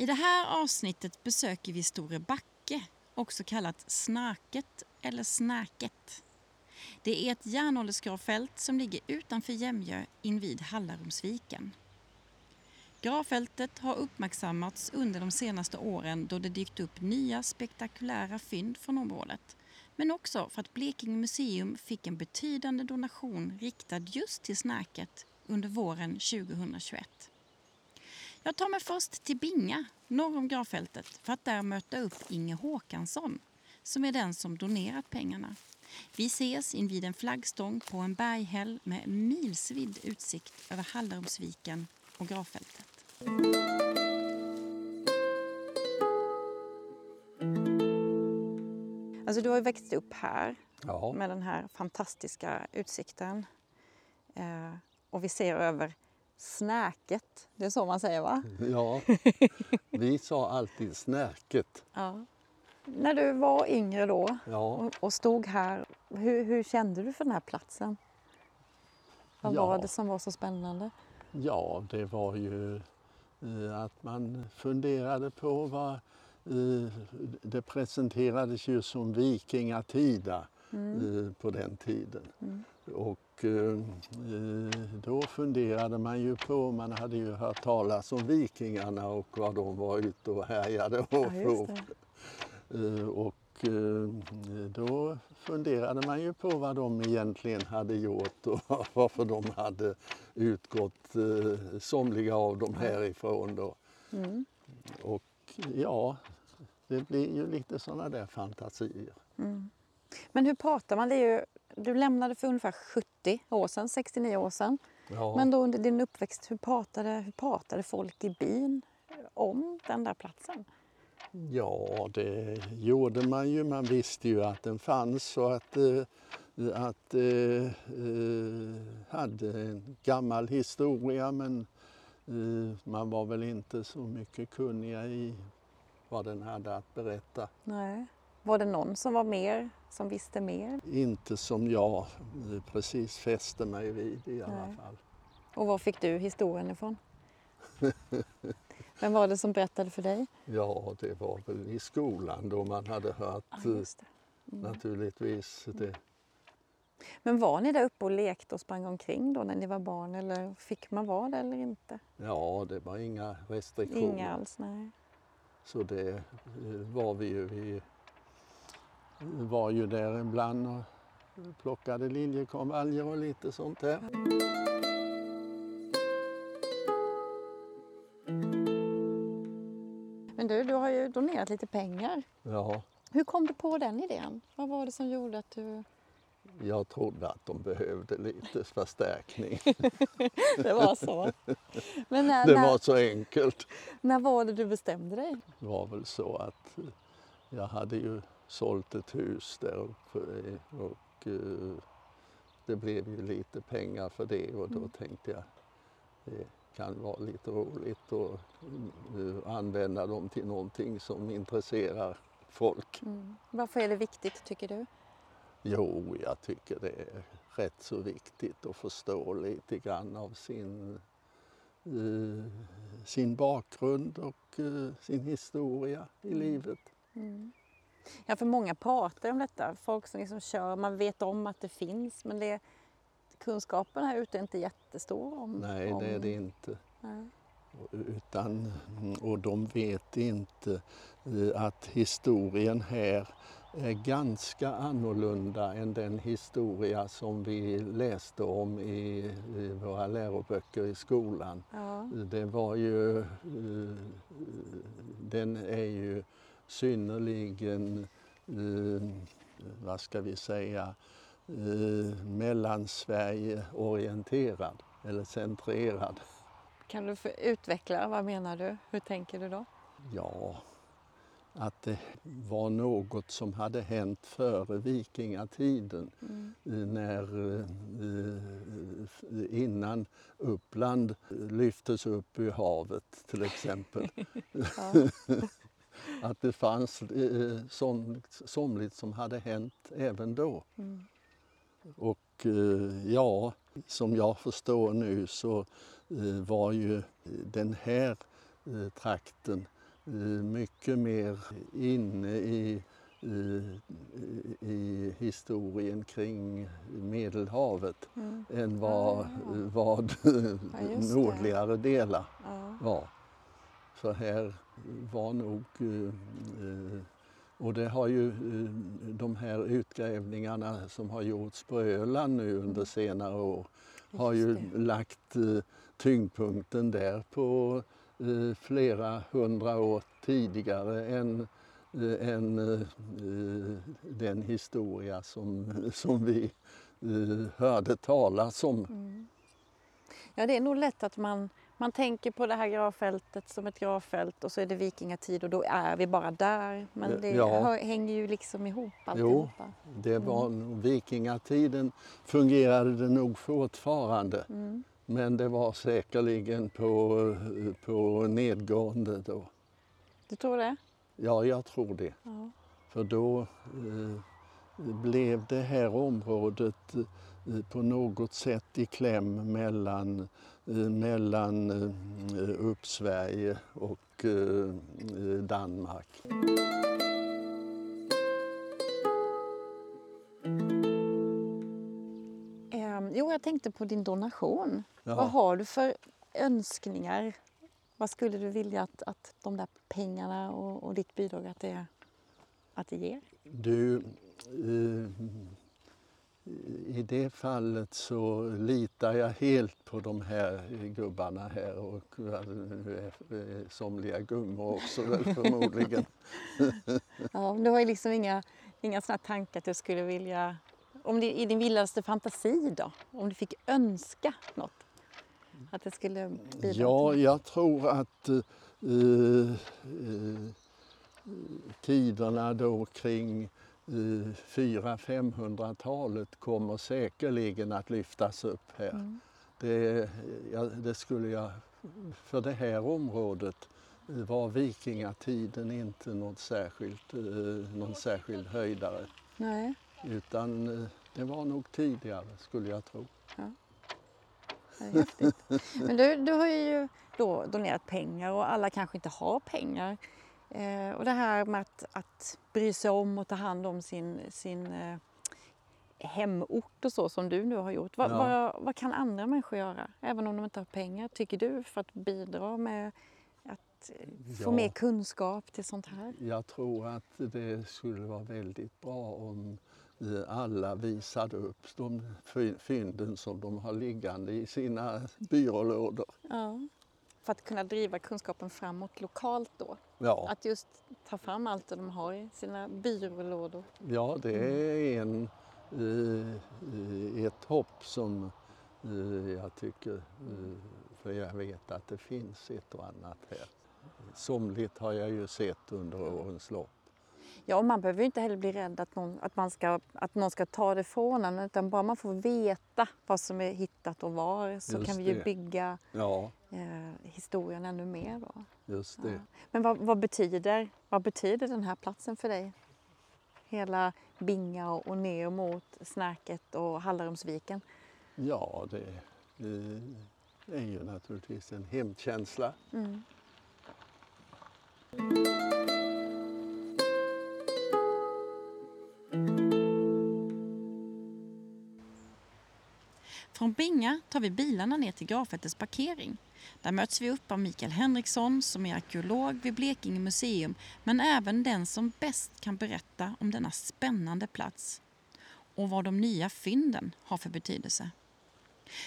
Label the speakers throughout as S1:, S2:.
S1: I det här avsnittet besöker vi Store Backe, också kallat Snarket eller Snäket. Det är ett järnåldersgravfält som ligger utanför Jämjö invid Hallarumsviken. Gravfältet har uppmärksammats under de senaste åren då det dykt upp nya spektakulära fynd från området. Men också för att Blekinge museum fick en betydande donation riktad just till Snäket under våren 2021. Jag tar mig först till Binga, norr om gravfältet, för att där möta upp Inge Håkansson, som är den som donerat pengarna. Vi ses invid en flaggstång på en berghäll med milsvid utsikt över Hallarumsviken och gravfältet. Alltså du har ju växt upp här
S2: Ja,
S1: med den här fantastiska utsikten. Eh, och vi ser över Snäket, det är så man säger va?
S2: ja. vi sa alltid snärket.
S1: Ja. När du var yngre då
S2: Ja,
S1: och, stod här, hur, hur kände du för den här platsen? Vad
S2: Ja.
S1: var det som var så spännande?
S2: ja, det var ju eh, att man funderade på vad eh, det presenterades ju som vikingatida eh, på den tiden. Och eh, då funderade man ju på, man hade ju hört talas om vikingarna och vad de var ute och härjade och,
S1: Ja.
S2: Eh, Och eh, då funderade man ju på vad de egentligen hade gjort och varför de hade utgått, somliga av dem härifrån då.
S1: Mm.
S2: Och ja, det blir ju lite sådana där fantasier.
S1: Men hur pratar man? Det är ju, du lämnade för ungefär 70 år sedan, 69 år sedan.
S2: Ja,
S1: Men då under din uppväxt, hur pratade, hur pratade folk i byn om den där platsen?
S2: ja, det gjorde man ju. Man visste ju att den fanns och att eh, att eh, eh, hade en gammal historia men eh, man var väl inte så mycket kunniga i vad den hade att berätta.
S1: Nej. Var det någon som var mer, som visste mer?
S2: Inte som jag eh, precis fäste mig vid i alla
S1: Nej.
S2: fall.
S1: Och var fick du historien ifrån? Vem var det som berättade för dig?
S2: Ja, det var väl i skolan då man hade hört
S1: Ja,
S2: eh,
S1: just det.
S2: naturligtvis det.
S1: Men var ni där uppe och lekte och sprang omkring då när ni var barn eller fick man vara det eller inte?
S2: Ja, det var inga restriktioner.
S1: Inga alls, nej.
S2: Så det eh, var vi ju. Vi var ju där ibland och plockade liljekonvaljer och lite sånt där.
S1: Men du, du har ju donerat lite pengar.
S2: Ja,
S1: Hur kom du på den idén? Vad var det som gjorde att du...
S2: jag trodde att de behövde lite förstärkning.
S1: Det var så. Men när,
S2: Det
S1: när,
S2: var så enkelt.
S1: när var det du bestämde dig?
S2: Det var väl så att jag hade ju sålt ett hus där uppe och eh, det blev ju lite pengar för det och då tänkte jag det kan vara lite roligt och eh, använda dem till någonting som intresserar folk.
S1: Mm. Varför är det viktigt tycker du?
S2: Jo, jag tycker det är rätt så viktigt att förstå lite grann av sin, eh, sin bakgrund och sin historia i
S1: Mm.
S2: livet.
S1: Mm. Ja, för många pratar om detta. Folk som liksom kör, man vet om att det finns men det, kunskapen här ute är inte jättestor om...
S2: Nej,
S1: om...
S2: det är det inte.
S1: Nej.
S2: Utan, och de vet inte eh, att historien här är ganska annorlunda än den historia som vi läste om i, i våra läroböcker i skolan.
S1: Ja.
S2: Det var ju, eh, den är ju synnerligen, eh, vad ska vi säga, eh, Mellansverige-orienterad eller centrerad.
S1: Kan du utveckla, vad menar du? Hur tänker du då?
S2: Ja, att det var något som hade hänt före vikingatiden.
S1: Mm.
S2: eh, När, eh, innan Uppland lyftes upp ur havet till exempel.
S1: Ja.
S2: Att det fanns eh, som, somligt som hade hänt även då.
S1: Mm.
S2: Och eh, ja, som jag förstår nu så eh, var ju den här eh, trakten eh, mycket mer inne i, eh, i historien kring Medelhavet
S1: Mm.
S2: än vad,
S1: Ah.
S2: vad
S1: det.
S2: nordligare delar
S1: Ja.
S2: var. Så här var nog... eh, eh, Och det har ju eh, de här utgrävningarna som har gjorts på Öland nu under senare år har ju lagt tyngdpunkten där på flera hundra år tidigare än, än den historia som, som vi hörde talas om.
S1: Mm. Ja, det är nog lätt att man, man tänker på det här gravfältet som ett gravfält och så är det vikingatid och då är vi bara där. Men det
S2: Ja.
S1: hänger ju liksom ihop alltihopa.
S2: Det var
S1: Mm.
S2: vikingatiden fungerade det nog fortfarande.
S1: Mm.
S2: Men det var säkerligen på, på nedgående då.
S1: Du tror det?
S2: Ja, jag tror det.
S1: Ja.
S2: För då eh, blev det här området eh, på något sätt i kläm mellan, mellan eh, Uppsverige och eh, Danmark.
S1: Ehm, jo, jag tänkte på din donation.
S2: Ja.
S1: Vad har du för önskningar? Vad skulle du vilja att, att de där pengarna och, och ditt bidrag att det, att det ger?
S2: Du, eh, i det fallet så litar jag helt på de här gubbarna här och ja, nu är eh, somliga gummor också väl förmodligen.
S1: Ja, du har ju liksom inga, inga såna tankar att du skulle vilja... Om det, I din vildaste fantasi då? Om du fick önska något? Att det skulle bidra
S2: Ja, jag tror att eh, eh, tiderna då kring 400-500-talet kommer säkerligen att lyftas upp här.
S1: Mm.
S2: Det, ja, det skulle jag, för det här området eh, var vikingatiden inte något särskilt, eh, någon särskild höjdare
S1: Nej.
S2: utan eh, det var nog tidigare skulle jag tro.
S1: Är häftigt. Men du, du har ju då donerat pengar och alla kanske inte har pengar. Eh, och det här med att, att bry sig om och ta hand om sin, sin eh, hemort och så som du nu har gjort. Vad,
S2: Ja.
S1: vad, vad kan andra människor göra, även om de inte har pengar, tycker du, för att bidra med att eh, få
S2: Ja.
S1: mer kunskap till sånt här?
S2: Jag tror att det skulle vara väldigt bra om eh, alla visade upp de fy- fynden som de har liggande i sina byrålådor.
S1: Ja. För att kunna driva kunskapen framåt lokalt då.
S2: Ja,
S1: Att just ta fram allt det de har i sina byrålådor.
S2: ja det är en, ett hopp som eh, jag tycker, eh, för jag vet att det finns ett och annat här. Somligt har jag ju sett under årens lopp.
S1: Ja, och man behöver ju inte heller bli rädd att någon, att man ska, att någon ska ta det från en utan bara man får veta vad som är hittat och var så
S2: Just
S1: kan vi ju
S2: det.
S1: bygga
S2: Ja,
S1: eh, historien ännu mer. Då.
S2: just det.
S1: Ja. Men vad, vad, betyder, vad betyder den här platsen för dig? Hela Binga och, och ner mot Snärket och Hallarumsviken.
S2: Ja, det eh, är ju naturligtvis en hemkänsla.
S1: Mm. Binga tar vi bilarna ner till Gravfältets parkering. Där möts vi upp av Mikael Henriksson som är arkeolog vid Blekinge museum men även den som bäst kan berätta om denna spännande plats och vad de nya fynden har för betydelse.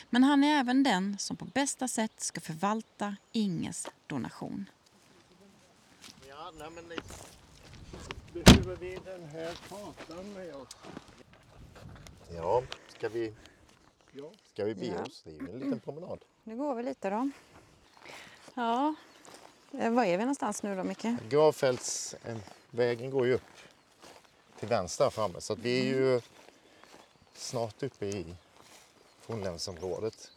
S1: Men han är även den som på bästa sätt ska förvalta Inges donation.
S2: Ja, nej, men behöver vi den här kartan med oss?
S3: Ja, ska vi. Ska vi bege
S1: Ja.
S3: oss? Det är ju en liten promenad.
S1: Nu går vi lite då. Ja, eh, var är vi någonstans nu då Micke?
S3: Gravfältsvägen går ju upp till vänster framme så att vi är ju snart uppe i fornlämningsområdet.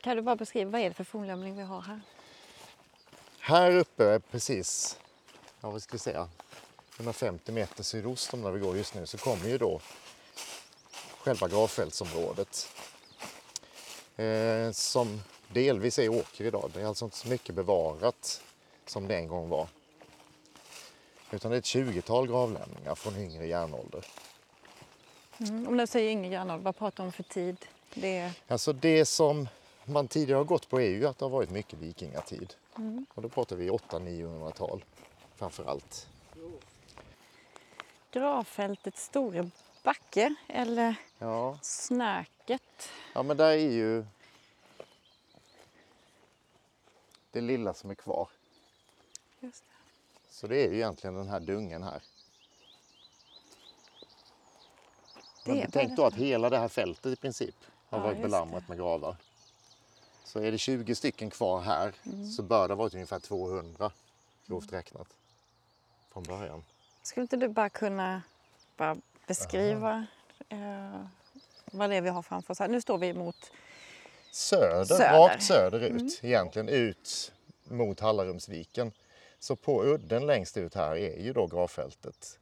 S1: Kan du bara beskriva vad är det för fornlämning vi har här?
S3: Här uppe precis, ja vad ska vi säga, 150 meter sydost om där vi går just nu så kommer ju då själva gravfältsområdet. Eh, som delvis är åker idag. Det är alltså inte så mycket bevarat som det en gång var. Utan det är ett 20-tal gravlämningar från yngre järnålder.
S1: Mm, om du säger Inge Järnåld, vad pratar du om för tid? Det är...
S3: Alltså det som man tidigare har gått på är ju att det har varit mycket vikingatid.
S1: Mm.
S3: Och då pratar vi 800-900-tal framför allt.
S1: Gravfältets store backe eller
S3: Ja,
S1: Snärket.
S3: ja men där är ju det lilla som är kvar.
S1: Just det.
S3: Så det är ju egentligen den här dungen här.
S1: Det
S3: Men tänk då att hela det här fältet i princip har
S1: Ja,
S3: varit belamrat med gravar. Så är det 20 stycken kvar här
S1: Mm.
S3: så bör det ha varit ungefär 200 grovt räknat från början.
S1: Skulle inte du bara kunna bara beskriva eh, vad det är vi har framför oss här? Nu står vi mot...
S3: Söder,
S1: Söder.
S3: rakt söderut egentligen ut mot Hallarumsviken. Så på udden längst ut här är ju då gravfältet.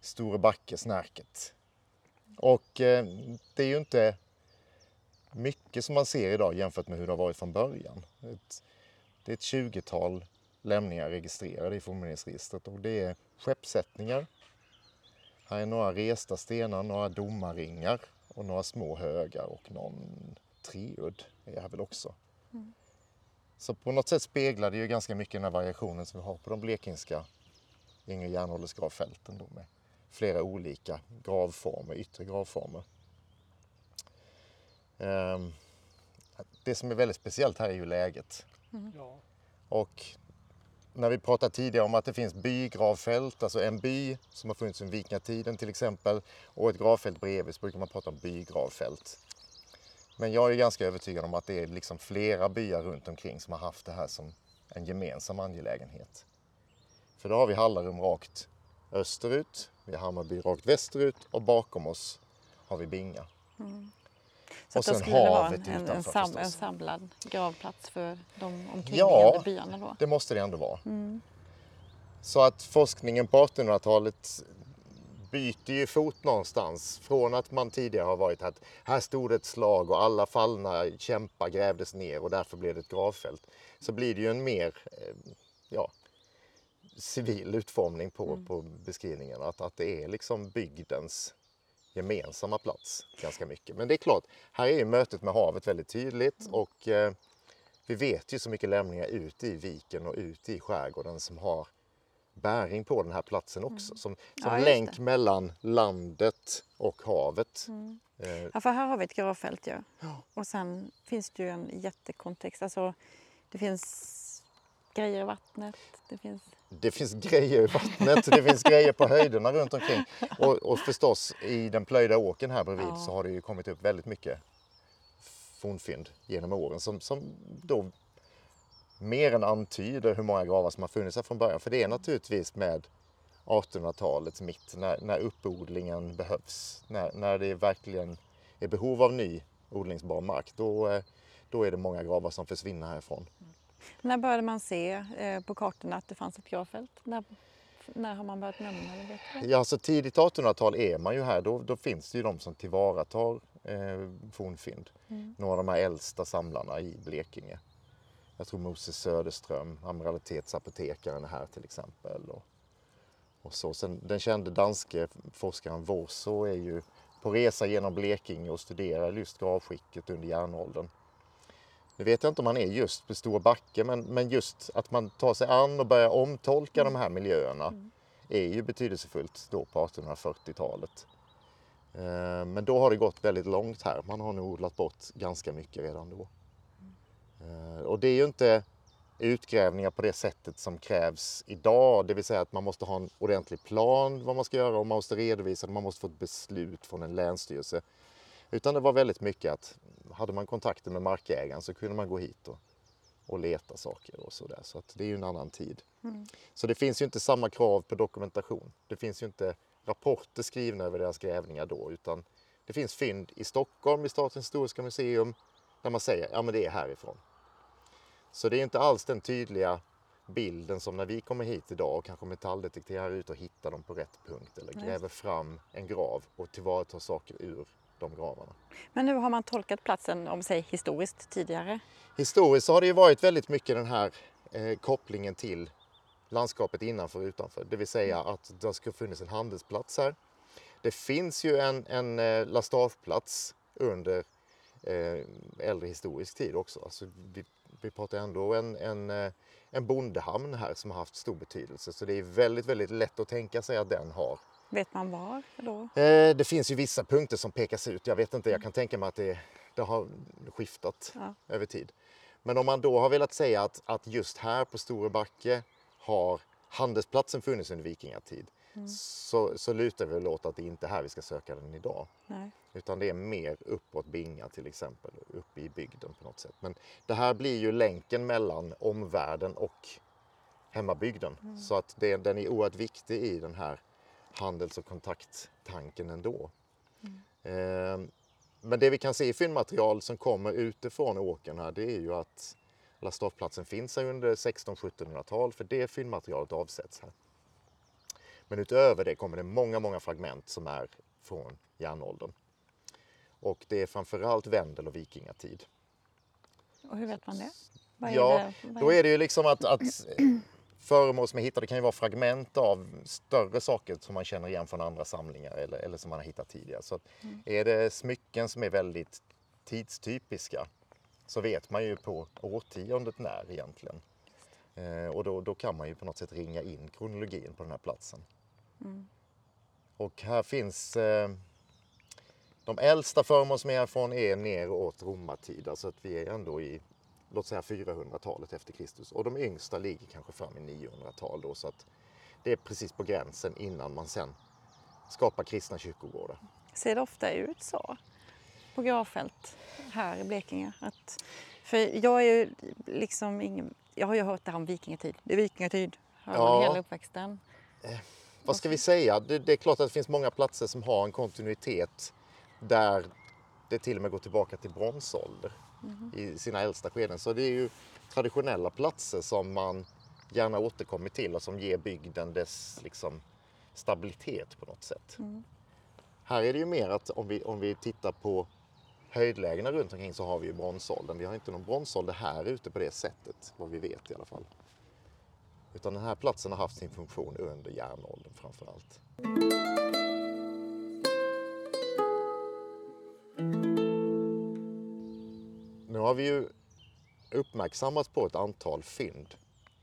S3: Store Backe, Snärket. Och eh, det är ju inte mycket som man ser idag jämfört med hur det har varit från början. Ett, det är ett 20-tal lämningar registrerade i fornminnesregistret och det är skeppssättningar. Här är några resta stenar, några domarringar och några små högar och någon treudd är här väl också. Så på något sätt speglar det ju ganska mycket den här variationen som vi har på de blekingska yngre järnåldersgravfälten då med flera olika gravformer, yttre gravformer. Ehm, Det som är väldigt speciellt här är ju läget.
S2: Ja.
S3: Och när vi pratade tidigare om att det finns bygravfält, alltså en by som har funnits sedan vikingatiden till exempel, och ett gravfält bredvid så brukar man prata om bygravfält. Men jag är ganska övertygad om att det är liksom flera byar runt omkring som har haft det här som en gemensam angelägenhet. För då har vi Hallarum rakt österut, vi har Hammarby rakt västerut och bakom oss har vi Binga. Mm.
S1: Så
S3: Och sen
S1: skulle det vara en, en,
S3: utanför
S1: sam, en samlad gravplats för de omkringliggande
S3: Ja.
S1: byarna då?
S3: Det måste det ändå vara.
S1: Mm.
S3: Så att forskningen på 1800-talet byter ju fot någonstans. Från att man tidigare har varit att här stod ett slag och alla fallna kämpar grävdes ner och därför blev det ett gravfält. Så blir det ju en mer eh, ja, civil utformning på, på beskrivningen. Att, att det är liksom bygdens gemensamma plats ganska mycket. Men det är klart, här är ju mötet med havet väldigt tydligt och eh, vi vet ju så mycket lämningar ut i viken och ut i skärgården som har bäring på den här platsen också. Som, som
S1: Ja,
S3: länk
S1: det.
S3: mellan landet och havet. Eh,
S1: Ja, för här har vi ett gravfält ju. Och sen finns det ju en jättekontext. Alltså, det finns grejer i vattnet. Det finns...
S3: det finns grejer i vattnet, det finns grejer på höjderna runt omkring. Och, och förstås i den plöjda åken här bredvid
S1: Ja.
S3: så har det ju kommit upp väldigt mycket fornfynd genom åren som, som då mer än antyder hur många gravar som har funnits här från början. För det är naturligtvis med 1800-talets mitt när, när uppodlingen behövs. När, när det verkligen är behov av ny odlingsbar mark. Då, eh, då är det många gravar som försvinner härifrån.
S1: När började man se eh, på kartorna att det fanns ett gravfält? När, när har man börjat nämna det? Vet du?
S3: Ja, så tidigt 1800-tal är man ju här. Då, då finns det ju de som tillvaratar eh, fornfynd.
S1: Mm.
S3: Några av de här äldsta samlarna i Blekinge. Jag tror Moses Söderström, amiralitetsapotekaren är här till exempel. Och, och så. Sen, den kände danske forskaren Vorso är ju på resa genom Blekinge och studerar just gravskicket under järnåldern. Nu vet jag inte om man är just på Stora Backe men, men just att man tar sig an och börjar omtolka de här miljöerna är ju betydelsefullt då på 1840-talet. Eh, Men då har det gått väldigt långt här. Man har nog odlat bort ganska mycket redan då. Eh, Och det är ju inte utgrävningar på det sättet som krävs idag. Det vill säga att man måste ha en ordentlig plan vad man ska göra och man måste redovisa det. Man måste få ett beslut från en länsstyrelse. Utan det var väldigt mycket att hade man kontakter med markägaren så kunde man gå hit och, och leta saker och sådär. Så att det är ju en annan tid. Så det finns ju inte samma krav på dokumentation. Det finns ju inte rapporter skrivna över deras grävningar då utan det finns fynd i Stockholm i Statens historiska museum där man säger ja men det är härifrån. Så det är inte alls den tydliga bilden som när vi kommer hit idag och kanske metalldetekterar ut och hittar dem på rätt punkt eller gräver fram en grav och tillvaratar saker ur de gravarna.
S1: Men nu har man tolkat platsen, om säg historiskt, tidigare.
S3: Historiskt så har det ju varit väldigt mycket den här eh, kopplingen till landskapet innanför och utanför. Det vill säga att det ska funnits en handelsplats här. Det finns ju en, en eh, lastageplats under eh, äldre historisk tid också. Alltså, vi, vi pratar ändå en, en, eh, en bondehamn här som har haft stor betydelse. Så det är väldigt, väldigt lätt att tänka sig att den har
S1: Vet man var då?
S3: Eh, Det finns ju vissa punkter som pekas ut. Jag vet inte, jag kan tänka mig att det, det har skiftat
S1: Ja.
S3: över tid. Men om man då har velat säga att, att just här på Store Backe har handelsplatsen funnits under vikingatid så, så lutar vi åt att det inte är här vi ska söka den idag.
S1: Nej.
S3: Utan det är mer uppåt Binga till exempel, uppe i bygden på något sätt. Men det här blir ju länken mellan omvärlden och hemmabygden. Så att det, den är oerhört viktig i den här handels och kontakttanken ändå. Eh, men det vi kan se i fyndmaterial som kommer utifrån åkern här det är ju att lastageplatsen finns här under 1600-1700-tal för det fyndmaterialet avsätts här. Men utöver det kommer det många, många fragment som är från järnåldern. Och det är framförallt Vendel och vikingatid.
S1: Och hur vet man det? Vad
S3: Ja,
S1: det? Vad
S3: Då är det ju liksom att, att föremål som är hittade kan ju vara fragment av större saker som man känner igen från andra samlingar eller, eller som man har hittat tidigare. Så att är det smycken som är väldigt tidstypiska så vet man ju på årtiondet när egentligen. Eh, och då, då kan man ju på något sätt ringa in kronologin på den här platsen. Och här finns eh, de äldsta föremål som är härifrån är neråt romartid, alltså att vi är ändå i låt säga 400-talet efter Kristus och de yngsta ligger kanske fram i 900-tal då så att det är precis på gränsen innan man sen skapar kristna kyrkogårdar.
S1: Ser det ofta ut så på gravfält här i Blekinge? Att, för jag är ju liksom ingen, jag har ju hört det här om vikingatid. Det är vikingatid, man
S3: Ja.
S1: hela uppväxten.
S3: Vad ska vi säga? Det, det är klart att det finns många platser som har en kontinuitet där det till och med går tillbaka till bronsålder i sina äldsta skeden. Så det är ju traditionella platser som man gärna återkommer till och som ger bygden dess liksom, stabilitet på något sätt. Här är det ju mer att om vi, om vi tittar på höjdlägena runt omkring så har vi ju bronsåldern. Vi har inte någon bronsålder här ute på det sättet, vad vi vet i alla fall. Utan den här platsen har haft sin funktion under järnåldern framför allt. Nu har vi ju uppmärksammats på ett antal fynd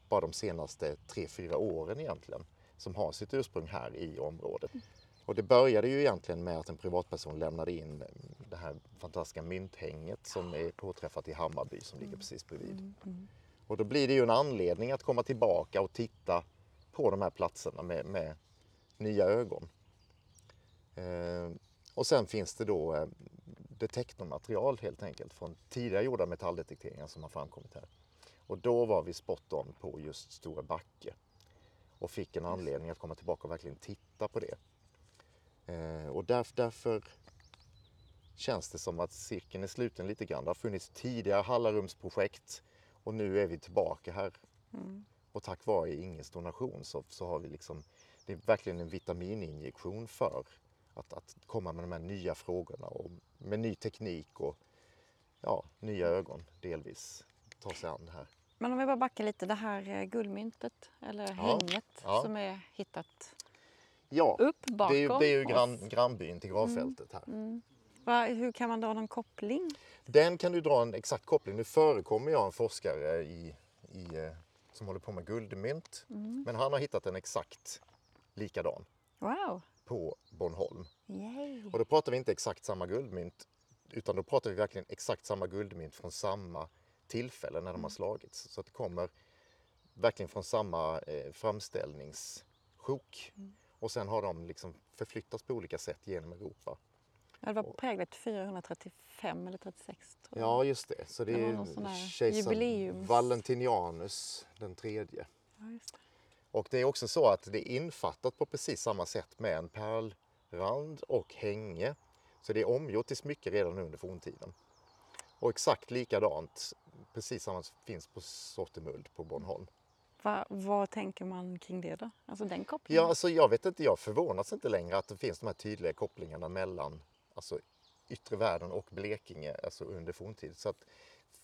S3: bara de senaste tre fyra åren egentligen som har sitt ursprung här i området. Och det började ju egentligen med att en privatperson lämnade in det här fantastiska mynthänget som är påträffat i Hammarby som ligger precis bredvid. Och då blir det ju en anledning att komma tillbaka och titta på de här platserna med, med nya ögon. Eh, och sen finns det då eh, detektormaterial helt enkelt från tidigare gjorda metalldetekteringar som har framkommit här. Och då var vi spot on på just Stora Backe och fick en anledning att komma tillbaka och verkligen titta på det. Eh, och därför, därför känns det som att cirkeln är sluten lite grann. Det har funnits tidigare Hallarumsprojekt och nu är vi tillbaka här.
S1: Mm.
S3: Och tack vare Inges donation så, så har vi liksom, det är verkligen en vitamininjektion för att, att komma med de här nya frågorna och med ny teknik och ja, nya ögon delvis ta sig an det här.
S1: Men om vi bara backar lite, det här eh, guldmyntet eller hänget
S3: ja.
S1: som är hittat
S3: Ja,
S1: upp bakom
S3: det är ju, det är ju grann, grannbyn till gravfältet här.
S1: Mm. Va, hur kan man dra någon koppling?
S3: Den kan du dra en exakt koppling. Nu förekommer jag en forskare i, i, eh, som håller på med guldmynt.
S1: Mm.
S3: Men han har hittat en exakt likadan
S1: Wow!
S3: På Bornholm.
S1: Yay.
S3: Och då pratar vi inte exakt samma guldmynt utan då pratar vi verkligen exakt samma guldmynt från samma tillfälle när de har slagits. Så att det kommer verkligen från samma eh, framställningssjok. Och sen har de liksom förflyttats på olika sätt genom Europa.
S1: Ja, det var präglat 435 eller 36 tror jag.
S3: Ja, just det. Så det,
S1: Det
S3: är kejsar Valentinianus den tredje.
S1: Ja.
S3: Och det är också så att det är infattat på precis samma sätt med en pärlrand och hänge. Så det är omgjort till smycke redan under forntiden. Och exakt likadant, precis samma finns på Sortemuld på Bornholm.
S1: Va, vad tänker man kring det då? Alltså den kopplingen?
S3: Ja, alltså jag vet inte, jag förvånas inte längre att det finns de här tydliga kopplingarna mellan alltså, yttre världen och Blekinge alltså under forntid. Så att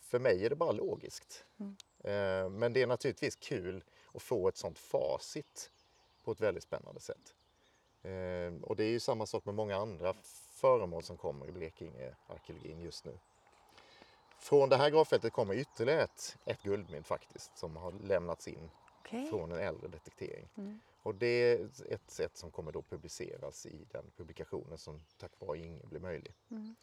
S3: för mig är det bara logiskt. Eh, Men det är naturligtvis kul att få ett sånt facit på ett väldigt spännande sätt. Eh, Och det är ju samma sak med många andra föremål som kommer i Blekinge-arkeologin just nu. Från det här gravfältet kommer ytterligare ett, ett guldmynt faktiskt som har lämnats in
S1: Okej.
S3: från en äldre detektering.
S1: Mm.
S3: Och det är ett sätt som kommer då publiceras i den publikationen som tack vare Inge blir möjlig.
S1: Mm.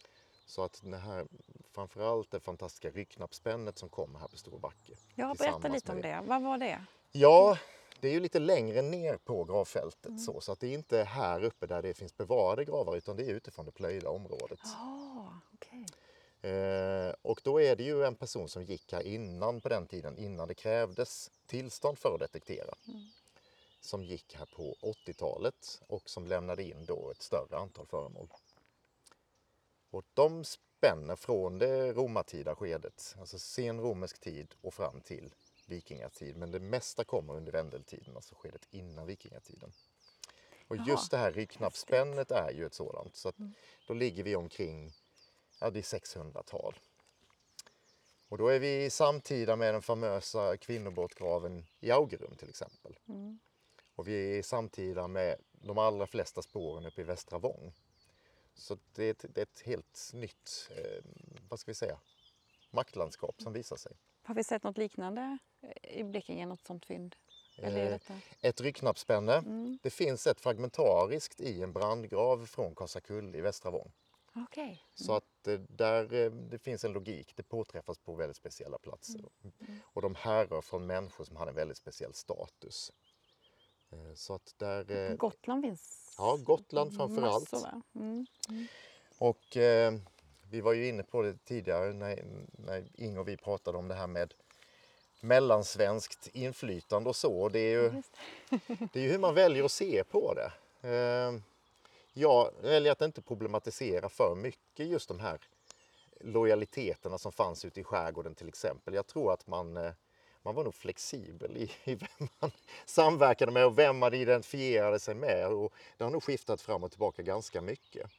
S3: Så att det här, framförallt det fantastiska ryggknappsspännet som kommer här på Stora Backe.
S1: Ja, berätta lite om
S3: med
S1: det. Vad var det?
S3: Ja, det är ju lite längre ner på gravfältet
S1: Mm.
S3: så, så att det är inte här uppe där det finns bevarade gravar utan det är utifrån det plöjda området.
S1: Ja, okej.
S3: Eh, och då är det ju en person som gick här innan på den tiden, innan det krävdes tillstånd för att detektera. Som gick här på 80-talet och som lämnade in då ett större antal föremål. Och de spänner från det romartida skedet, alltså sen romersk tid och fram till vikingatid. Men det mesta kommer under vendeltiden, alltså skedet innan vikingatiden. Och
S1: Jaha,
S3: just det här ryggknappsspännet är ju ett sådant. Så att då ligger vi omkring ja, det är 600-tal. Och då är vi samtida med den famösa kvinnobåtgraven i Augerum till exempel.
S1: Mm.
S3: Och vi är samtida med de allra flesta spåren uppe i Västra Vång. Så det är ett, det är ett helt nytt, eh, vad ska vi säga, maktlandskap som visar sig.
S1: Har vi sett något liknande i Blekinge? Något sånt fynd? Eller
S3: Eh? Ett ryggknappsspänne.
S1: Mm.
S3: Det finns ett fragmentariskt i en brandgrav från Kasakulle i Västra Vång.
S1: Okej.
S3: Så att eh, där, eh, det finns en logik, det påträffas på väldigt speciella platser. Och de härrör från människor som hade en väldigt speciell status. Eh, Så att där... eh,
S1: Gotland finns
S3: Ja, Gotland framför allt.
S1: massor, va? Mm.
S3: Och eh, vi var ju inne på det tidigare när, när Inge och vi pratade om det här med mellansvenskt inflytande och så. Det är ju, det är ju hur man väljer att se på det. Eh, jag väljer att inte problematisera för mycket just de här lojaliteterna som fanns ute i skärgården till exempel. Jag tror att man, eh, man var nog flexibel i, i vem man samverkade med och vem man identifierade sig med. Och det har nog skiftat fram och tillbaka ganska mycket.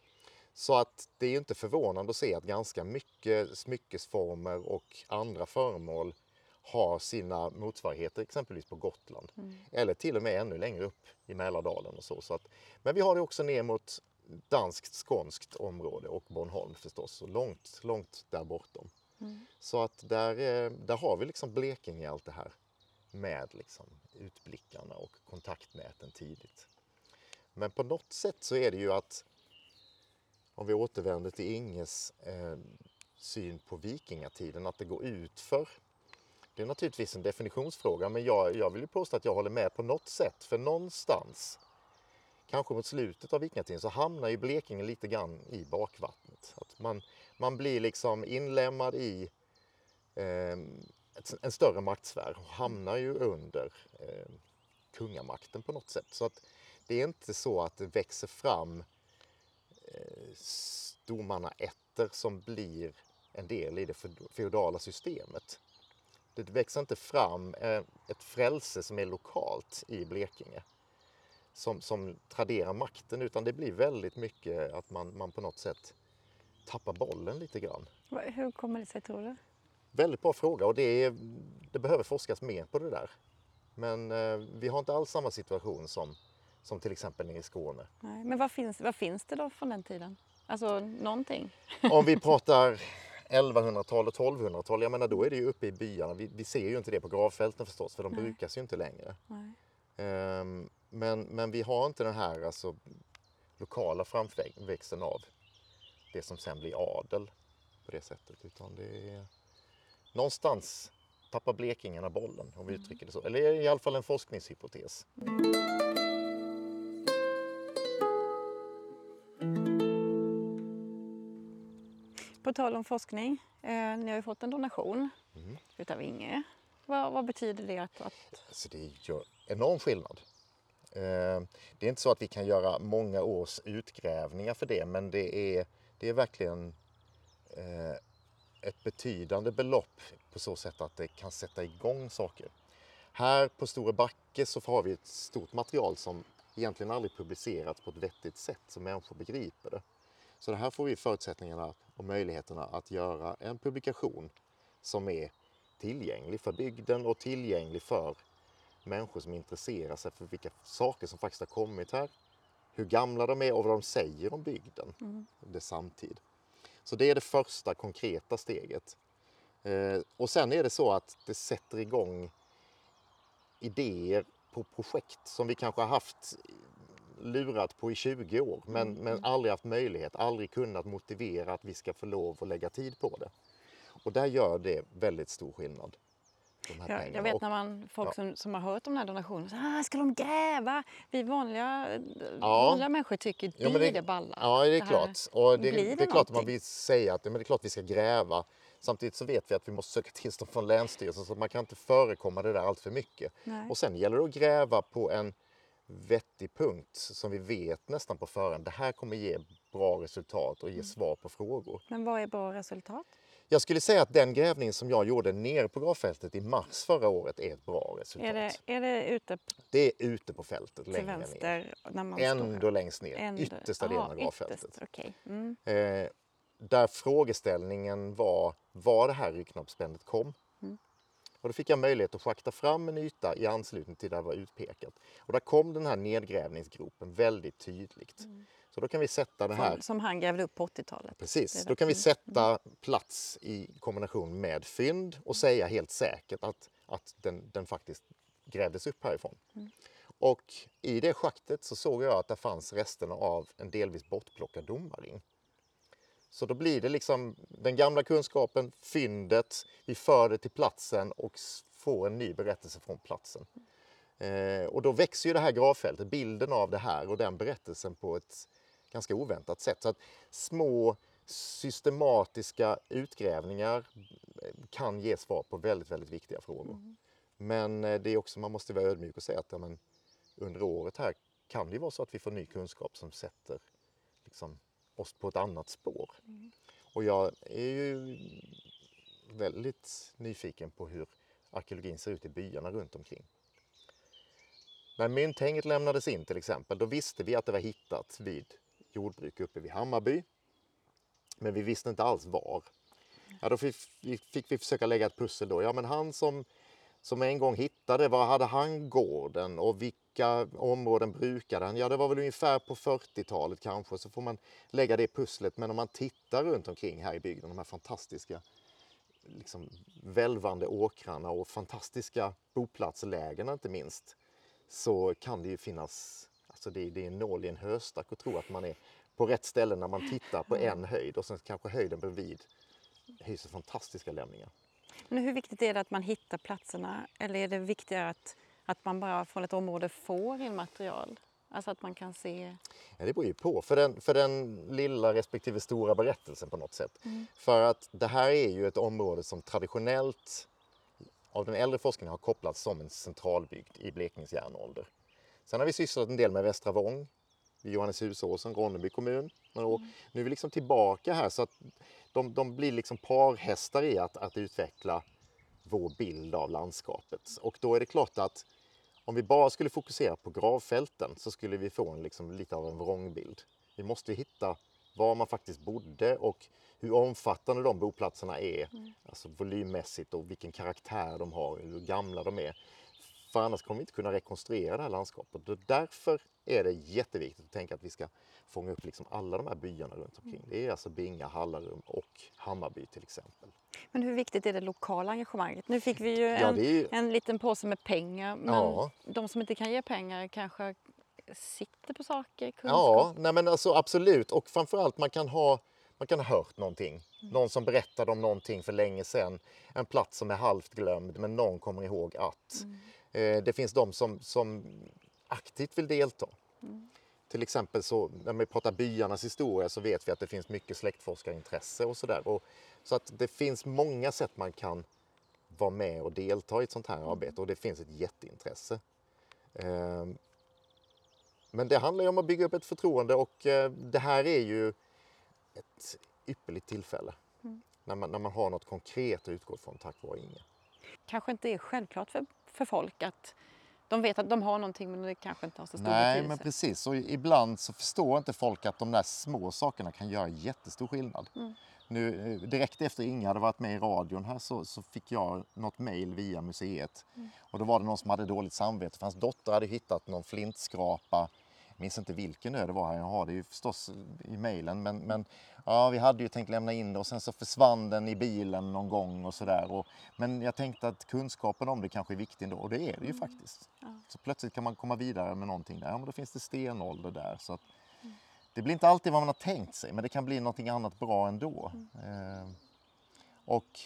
S3: Så att det är ju inte förvånande att se att ganska mycket smyckesformer och andra föremål har sina motsvarigheter exempelvis på Gotland. Eller till och med ännu längre upp i Mälardalen och så. så att, men vi har det också ner mot danskt, skånskt område och Bornholm förstås. Och långt, långt där bortom. Så att där, eh, där har vi liksom Blekinge i allt det här. Med liksom utblickarna och kontaktnäten tidigt. Men på något sätt så är det ju att om vi återvänder till Inges eh, syn på vikingatiden, att det går ut för. Det är naturligtvis en definitionsfråga, men jag, jag vill ju påstå att jag håller med på något sätt. För någonstans, kanske mot slutet av vikingatiden, så hamnar ju Blekinge lite grann i bakvattnet. Att man, man blir liksom inlämnad i eh, ett, en större maktsfär och hamnar ju under eh, kungamakten på något sätt. Så att det är inte så att det växer fram eh, stormannaätter som blir en del i det feodala systemet. Det växer inte fram eh, ett frälse som är lokalt i Blekinge som, som traderar makten utan det blir väldigt mycket att man, man på något sätt tappar bollen lite grann.
S1: Hur kommer det sig tror du?
S3: Väldigt bra fråga och det, är, det behöver forskas mer på det där. Men eh, vi har inte alls samma situation som, som till exempel nere i Skåne.
S1: Nej, men vad finns, vad finns det då från den tiden? Alltså någonting?
S3: Om vi pratar 1100-tal och 1200-tal, jag menar då är det ju uppe i byarna. Vi, vi ser ju inte det på gravfälten förstås för de Nej. brukas ju inte längre. Um, men, men vi har inte den här alltså, lokala framväxten av det som sen blir adel på det sättet utan det är någonstans tappar blekingarna bollen om vi mm. uttrycker det så. Eller i alla fall en forskningshypotes.
S1: På tal om forskning, eh, ni har ju fått en donation mm. utav Inge. Vad, vad, betyder det? Att, att...
S3: Alltså det gör enorm skillnad. Eh, det är inte så att vi kan göra många års utgrävningar för det men det är, det är verkligen eh, ett betydande belopp på så sätt att det kan sätta igång saker. Här på Stora Backe så har vi ett stort material som egentligen aldrig publicerats på ett vettigt sätt så människor begriper det. Så det här får vi förutsättningarna och möjligheterna att göra en publikation som är tillgänglig för bygden och tillgänglig för människor som intresserar sig för vilka saker som faktiskt har kommit här, hur gamla de är och vad de säger om bygden, mm. det samtid. Så det är det första konkreta steget. Eh, och sen är det så att det sätter igång idéer på projekt som vi kanske har haft lurat på i 20 år men, mm. men aldrig haft möjlighet, aldrig kunnat motivera att vi ska få lov att lägga tid på det. Och där gör det väldigt stor skillnad.
S1: Ja, jag vet när man, folk ja. som, som har hört om den här donationen, så, ah, ska de gräva? Vi vanliga, ja. vanliga människor tycker ja, det, det balla.
S3: Ja, det är det klart. Och det, det, det är klart att man vill säga att men det är klart vi ska gräva. Samtidigt så vet vi att vi måste söka tillstånd från Länsstyrelsen så man kan inte förekomma det där allt för mycket. Nej. Och sen gäller det att gräva på en vettig punkt som vi vet nästan på förhand. Det här kommer ge bra resultat och ge mm. svar på frågor.
S1: Men vad är bra resultat?
S3: Jag skulle säga att den grävning som jag gjorde nere på gravfältet i mars förra året är ett bra resultat.
S1: Är det, är det ute?
S3: Det är ute på fältet,
S1: till längre vänster, ner.
S3: När man Ändå står längst ner, Ändå. yttersta delen av gravfältet. Ytterst,
S1: okay. mm.
S3: eh, där frågeställningen var var det här ryggknoppsspännet kom. Mm. Och då fick jag möjlighet att schakta fram en yta i anslutning till där det var utpekat. Och där kom den här nedgrävningsgropen väldigt tydligt. Mm. Så då kan vi sätta det här...
S1: Som han grävde upp på 80-talet?
S3: Precis, då kan vi sätta plats i kombination med fynd och säga helt säkert att, att den, den faktiskt grävdes upp härifrån. Mm. Och i det schaktet så såg jag att det fanns resterna av en delvis bortplockad domarring. Så då blir det liksom den gamla kunskapen, fyndet, vi för det till platsen och får en ny berättelse från platsen. Eh, och då växer ju det här gravfältet, bilden av det här och den berättelsen på ett ganska oväntat sätt. Så att små systematiska utgrävningar eh, kan ge svar på väldigt, väldigt viktiga frågor. Mm. Men eh, det är också, man måste vara ödmjuk och säga att ja, men, under året här kan det vara så att vi får ny kunskap som sätter liksom, oss på ett annat spår. Mm. Och jag är ju väldigt nyfiken på hur arkeologin ser ut i byarna runt omkring. När mynthänget lämnades in till exempel, då visste vi att det var hittat vid jordbruk uppe vid Hammarby. Men vi visste inte alls var. Ja, då fick, fick vi försöka lägga ett pussel då. Ja, men han som, som en gång hittade, var hade han gården och vilka områden brukade han? Ja, det var väl ungefär på 40-talet kanske, så får man lägga det pusslet. Men om man tittar runt omkring här i bygden, de här fantastiska liksom, välvande åkrarna och fantastiska boplatslägena inte minst, så kan det ju finnas Alltså det, det är en nål i en höstack att tro att man är på rätt ställe när man tittar på en höjd och sen kanske höjden bredvid hyser fantastiska lämningar.
S1: Men hur viktigt är det att man hittar platserna eller är det viktigare att, att man bara från ett område får in material? Alltså att man kan se...
S3: Ja, det beror ju på, för den, för den lilla respektive stora berättelsen på något sätt. Mm. För att det här är ju ett område som traditionellt av den äldre forskningen har kopplats som en centralbygd i Blekinges järnålder. Sen har vi sysslat en del med Västra Vång, Johanneshusåsen, Ronneby kommun. Och nu är vi liksom tillbaka här så att de, de blir liksom parhästar i att, att utveckla vår bild av landskapet. Och då är det klart att om vi bara skulle fokusera på gravfälten så skulle vi få en, liksom, lite av en vrångbild. Vi måste hitta var man faktiskt bodde och hur omfattande de boplatserna är, mm. alltså volymmässigt och vilken karaktär de har, hur gamla de är. För annars kommer vi inte kunna rekonstruera det här landskapet. Och därför är det jätteviktigt att tänka att vi ska fånga upp liksom alla de här byarna runt omkring. Det är alltså Binga, Hallarum och Hammarby till exempel.
S1: Men hur viktigt är det lokala engagemanget? Nu fick vi ju en, ja, är... en liten påse med pengar men ja. de som inte kan ge pengar kanske sitter på saker, kunskap?
S3: Ja, nej men alltså, absolut och framförallt man kan ha man kan ha hört någonting. Någon som berättade om någonting för länge sedan. En plats som är halvt glömd men någon kommer ihåg att. Mm. Eh, det finns de som, som aktivt vill delta. Mm. Till exempel så när vi pratar byarnas historia så vet vi att det finns mycket släktforskarintresse och sådär. Så att det finns många sätt man kan vara med och delta i ett sånt här arbete och det finns ett jätteintresse. Ehm, men det handlar ju om att bygga upp ett förtroende och eh, det här är ju ett ypperligt tillfälle. Mm. När, man, när man har något konkret att utgå från tack vare Inge.
S1: Kanske inte är självklart för, för folk att de vet att de har någonting men det kanske inte har så stor
S3: Nej, betydelse. Nej, men precis. Och ibland så förstår inte folk att de där små sakerna kan göra jättestor skillnad. Mm. Nu, eh, direkt efter Inga hade varit med i radion här så, så fick jag något mejl via museet. Mm. Och då var det någon som hade dåligt samvete för hans dotter hade hittat någon flintskrapa minns inte vilken ö det var, jag har det ju förstås i mejlen. Men, men ja, vi hade ju tänkt lämna in det och sen så försvann den i bilen någon gång och sådär. Men jag tänkte att kunskapen om det kanske är viktig ändå och det är det ju mm. faktiskt. Ja. Så plötsligt kan man komma vidare med någonting där. Ja, men då finns det stenålder där. Så att, mm. Det blir inte alltid vad man har tänkt sig men det kan bli någonting annat bra ändå. Mm. Eh, och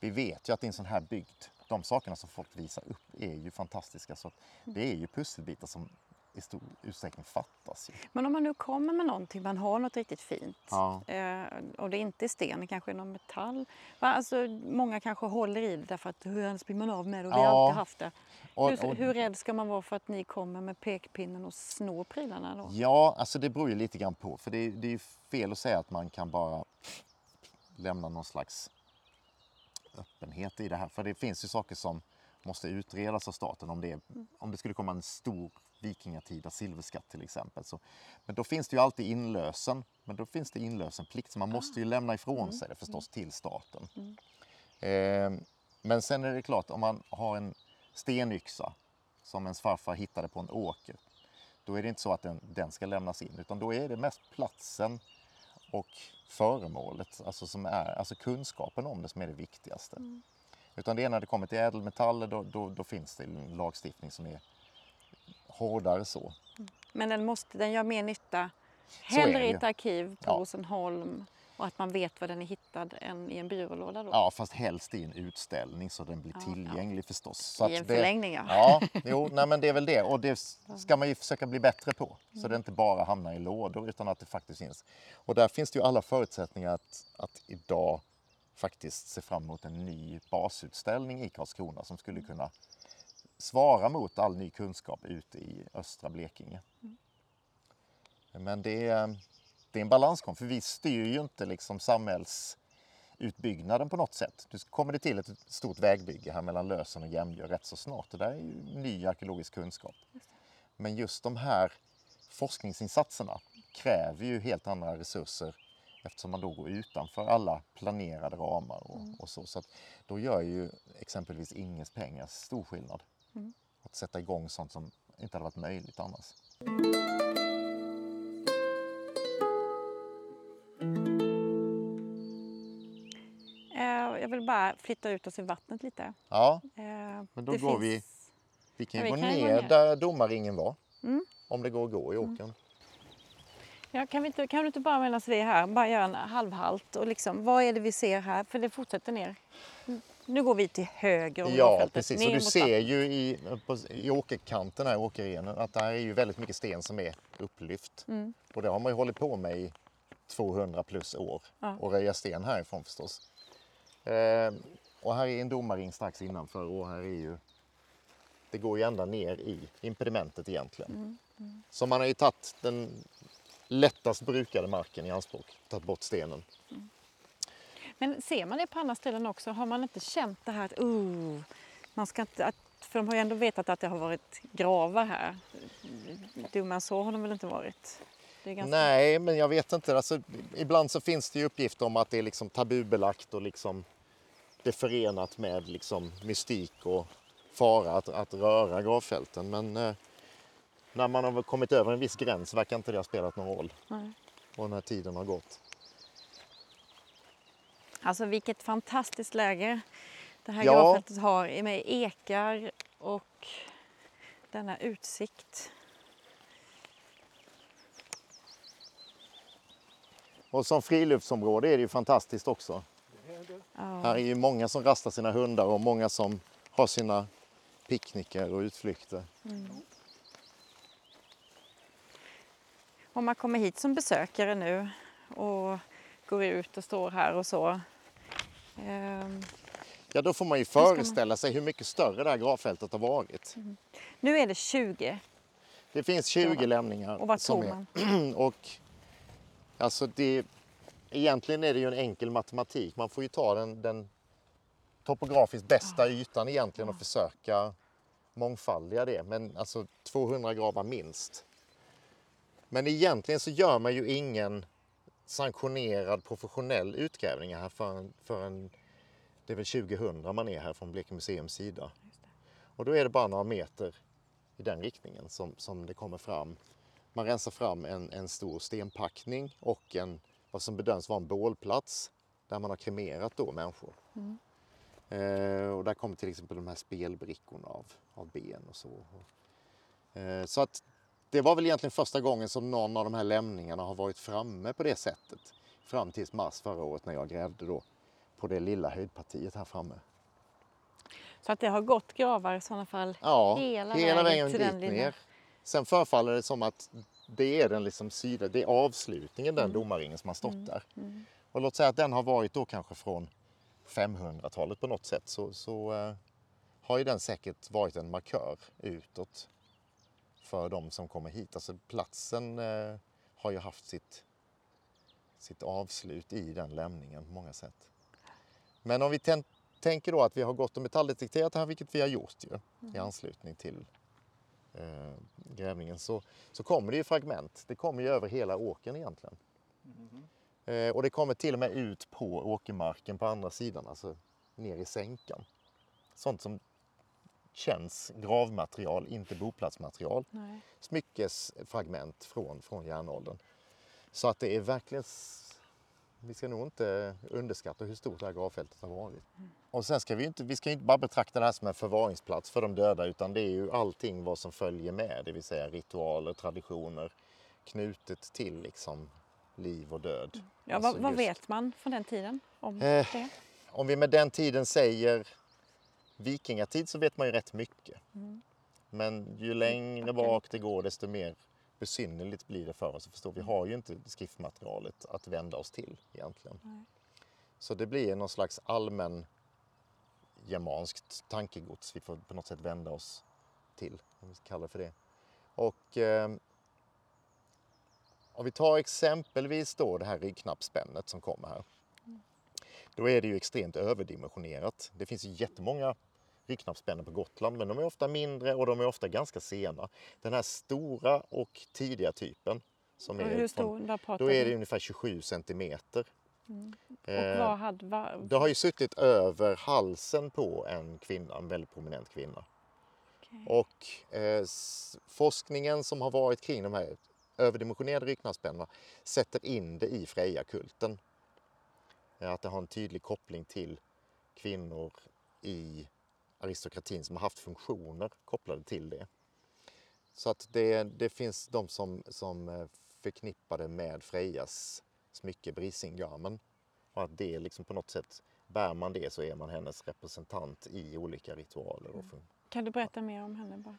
S3: vi vet ju att i en sån här bygd, de sakerna som folk visar upp är ju fantastiska. Så mm. det är ju pusselbitar som i stor utsträckning fattas. Ju.
S1: Men om man nu kommer med någonting, man har något riktigt fint ja. eh, och det inte är sten, det kanske är någon metall. Alltså, många kanske håller i det därför att hur annars blir man av med det och vi har alltid haft det. Och, hur, och, hur rädd ska man vara för att ni kommer med pekpinnen och snor prylarna då?
S3: Ja, alltså det beror ju lite grann på för det, det är fel att säga att man kan bara lämna någon slags öppenhet i det här. För det finns ju saker som måste utredas av staten om det, mm. om det skulle komma en stor vikingatida silverskatt till exempel. Så, men då finns det ju alltid inlösen, men då finns det inlösenplikt så man måste ju lämna ifrån mm. sig det förstås till staten. Eh, men sen är det klart, om man har en stenyxa som ens farfar hittade på en åker, då är det inte så att den, den ska lämnas in, utan då är det mest platsen och föremålet, alltså, som är, alltså kunskapen om det som är det viktigaste. Mm. Utan det är när det kommer till ädelmetaller, då, då, då finns det en lagstiftning som är hårdare så.
S1: Men den, måste, den gör mer nytta hellre i ett arkiv på ja. Rosenholm och att man vet var den är hittad än i en byrålåda? Då?
S3: Ja, fast helst i en utställning så den blir ja, tillgänglig ja. förstås.
S1: Så I en det, förlängning ja.
S3: Ja, jo, nej, men det är väl det och det ska man ju försöka bli bättre på så mm. det inte bara hamnar i lådor utan att det faktiskt finns. Och där finns det ju alla förutsättningar att, att idag faktiskt se fram emot en ny basutställning i Karlskrona som skulle kunna svara mot all ny kunskap ute i östra Blekinge. Mm. Men det är, det är en balansgång för vi styr ju inte liksom samhällsutbyggnaden på något sätt. Nu kommer det till ett stort vägbygge här mellan Lösen och Jämjö rätt så snart och där är ju ny arkeologisk kunskap. Men just de här forskningsinsatserna kräver ju helt andra resurser eftersom man då går utanför alla planerade ramar och, mm. och så. Så då gör ju exempelvis Inges pengar stor skillnad. Mm. Att sätta igång sånt som inte hade varit möjligt annars.
S1: Eh, jag vill bara flytta ut oss i vattnet lite.
S3: Ja, eh, men då det går finns... vi... Vi kan ju ja, gå, ner gå ner där domarringen var. Mm. Om det går att gå i åkern. Mm.
S1: Ja, kan, vi inte, kan du inte bara medan vi är här, bara göra en halvhalt och liksom, vad är det vi ser här? För det fortsätter ner. Nu går vi till höger.
S3: Ja, precis. Och du ser ju i, på, i åkerkanten här, åkerrenen, att det är ju väldigt mycket sten som är upplyft. Mm. Och det har man ju hållit på med i 200 plus år ja. och röja sten härifrån förstås. Eh, Och här är en domarring strax innanför och här är ju... Det går ju ända ner i impedimentet egentligen. Så man har ju tagit den lättast brukade marken i anspråk, tagit bort stenen.
S1: Men ser man det på andra ställen också? Har man inte känt det här att oh, man ska inte, att, för de har ju ändå vetat att det har varit gravar här. Dummare så har de väl inte varit? Ganska...
S3: Nej, men jag vet inte. Alltså, ibland så finns det ju uppgifter om att det är liksom tabubelagt och liksom det är förenat med liksom mystik och fara att, att röra gravfälten. Men eh, när man har kommit över en viss gräns verkar inte det ha spelat någon roll.
S1: Nej.
S3: Och när tiden har gått.
S1: Alltså vilket fantastiskt läge det här
S3: Ja.
S1: gravfältet har med ekar och denna utsikt.
S3: Och som friluftsområde är det ju fantastiskt också.
S1: Ja.
S3: Här är ju många som rastar sina hundar och många som har sina picknickar och utflykter.
S1: Om man kommer hit som besökare nu och går ut och står här och så. Ehm,
S3: Ja, då får man ju föreställa sig hur mycket större det här gravfältet har varit.
S1: nu är det 20
S3: Det finns 20
S1: Ja.
S3: lämningar.
S1: och vad
S3: är-
S1: man?
S3: Och alltså det, egentligen är det ju en enkel matematik. Man får ju ta den, den topografiskt bästa ytan egentligen och försöka mångfaldiga det. Men alltså 200 gravar minst. Men egentligen så gör man ju ingen sanktionerad professionell utgrävning här förrän, förrän det är väl 2000 man är här från Blekinge Museums sida. Och då är det bara några meter i den riktningen som, som det kommer fram. Man rensar fram en, en stor stenpackning och en, vad som bedöms vara en bålplats där man har kremerat då människor. Eh, och där kommer till exempel de här spelbrickorna av, av ben och så. Eh, så att det var väl egentligen första gången som någon av de här lämningarna har varit framme på det sättet. Fram tills mars förra året när jag grävde då på det lilla höjdpartiet här framme.
S1: Så att det har gått gravar i sådana fall
S3: Ja,
S1: hela,
S3: hela vägen,
S1: till
S3: dit
S1: lilla...
S3: ner. Sen förefaller det som att det är den liksom sida, det är avslutningen,
S1: Mm.
S3: den domarringen som har stått där. Och låt säga att den har varit då kanske från 500-talet på något sätt så, så eh, har ju den säkert varit en markör utåt för de som kommer hit. Alltså platsen eh, har ju haft sitt, sitt avslut i den lämningen på många sätt. Men om vi tän- tänker då att vi har gått och metalldetekterat här, vilket vi har gjort ju i anslutning till eh, grävningen, så, så kommer det ju fragment. Det kommer ju över hela åkern egentligen. Eh, och det kommer till och med ut på åkermarken på andra sidan, alltså ner i sänkan. Sånt som känns gravmaterial, inte boplatsmaterial.
S1: Nej.
S3: Smyckesfragment från, från järnåldern. Så att det är verkligen... Vi ska nog inte underskatta hur stort det här gravfältet har varit. Och sen ska vi inte, vi ska inte bara betrakta det här som en förvaringsplats för de döda utan det är ju allting vad som följer med, det vill säga ritualer, traditioner knutet till liksom liv och död.
S1: Ja,
S3: Alltså
S1: vad, vad
S3: just-
S1: vet man från den tiden om
S3: Eh,
S1: det?
S3: Om vi med den tiden säger vikingatid så vet man ju rätt mycket. Men ju längre
S1: Okej.
S3: bak det går desto mer besynnerligt blir det för oss att förstå. Vi har ju inte skriftmaterialet att vända oss till egentligen.
S1: Nej.
S3: Så det blir någon slags allmän germanskt tankegods vi får på något sätt vända oss till, om vi ska kalla det för det. Och eh, om vi tar exempelvis då det här ryggknappsspännet som kommer här. Då är det ju extremt överdimensionerat. Det finns jättemånga ryggknappspännen på Gotland men de är ofta mindre och de är ofta ganska sena. Den här stora och tidiga typen som är
S1: hur
S3: från,
S1: stor? Pratar
S3: då är det ungefär 27 centimeter.
S1: Och
S3: Eh,
S1: vad hade... Vad,
S3: det har ju suttit över halsen på en kvinna, en väldigt prominent kvinna.
S1: okej.
S3: Och eh, forskningen som har varit kring de här överdimensionerade ryggknappsspännorna sätter in det i Freja-kulten. Eh, Att det har en tydlig koppling till kvinnor i aristokratin som har haft funktioner kopplade till det. Så att det, det finns de som, som eh, förknippar det med Frejas smycke Brisingamen. Och att det liksom på något sätt, bär man det så är man hennes representant i olika ritualer. Fun-
S1: Kan du berätta mer om henne? Bara?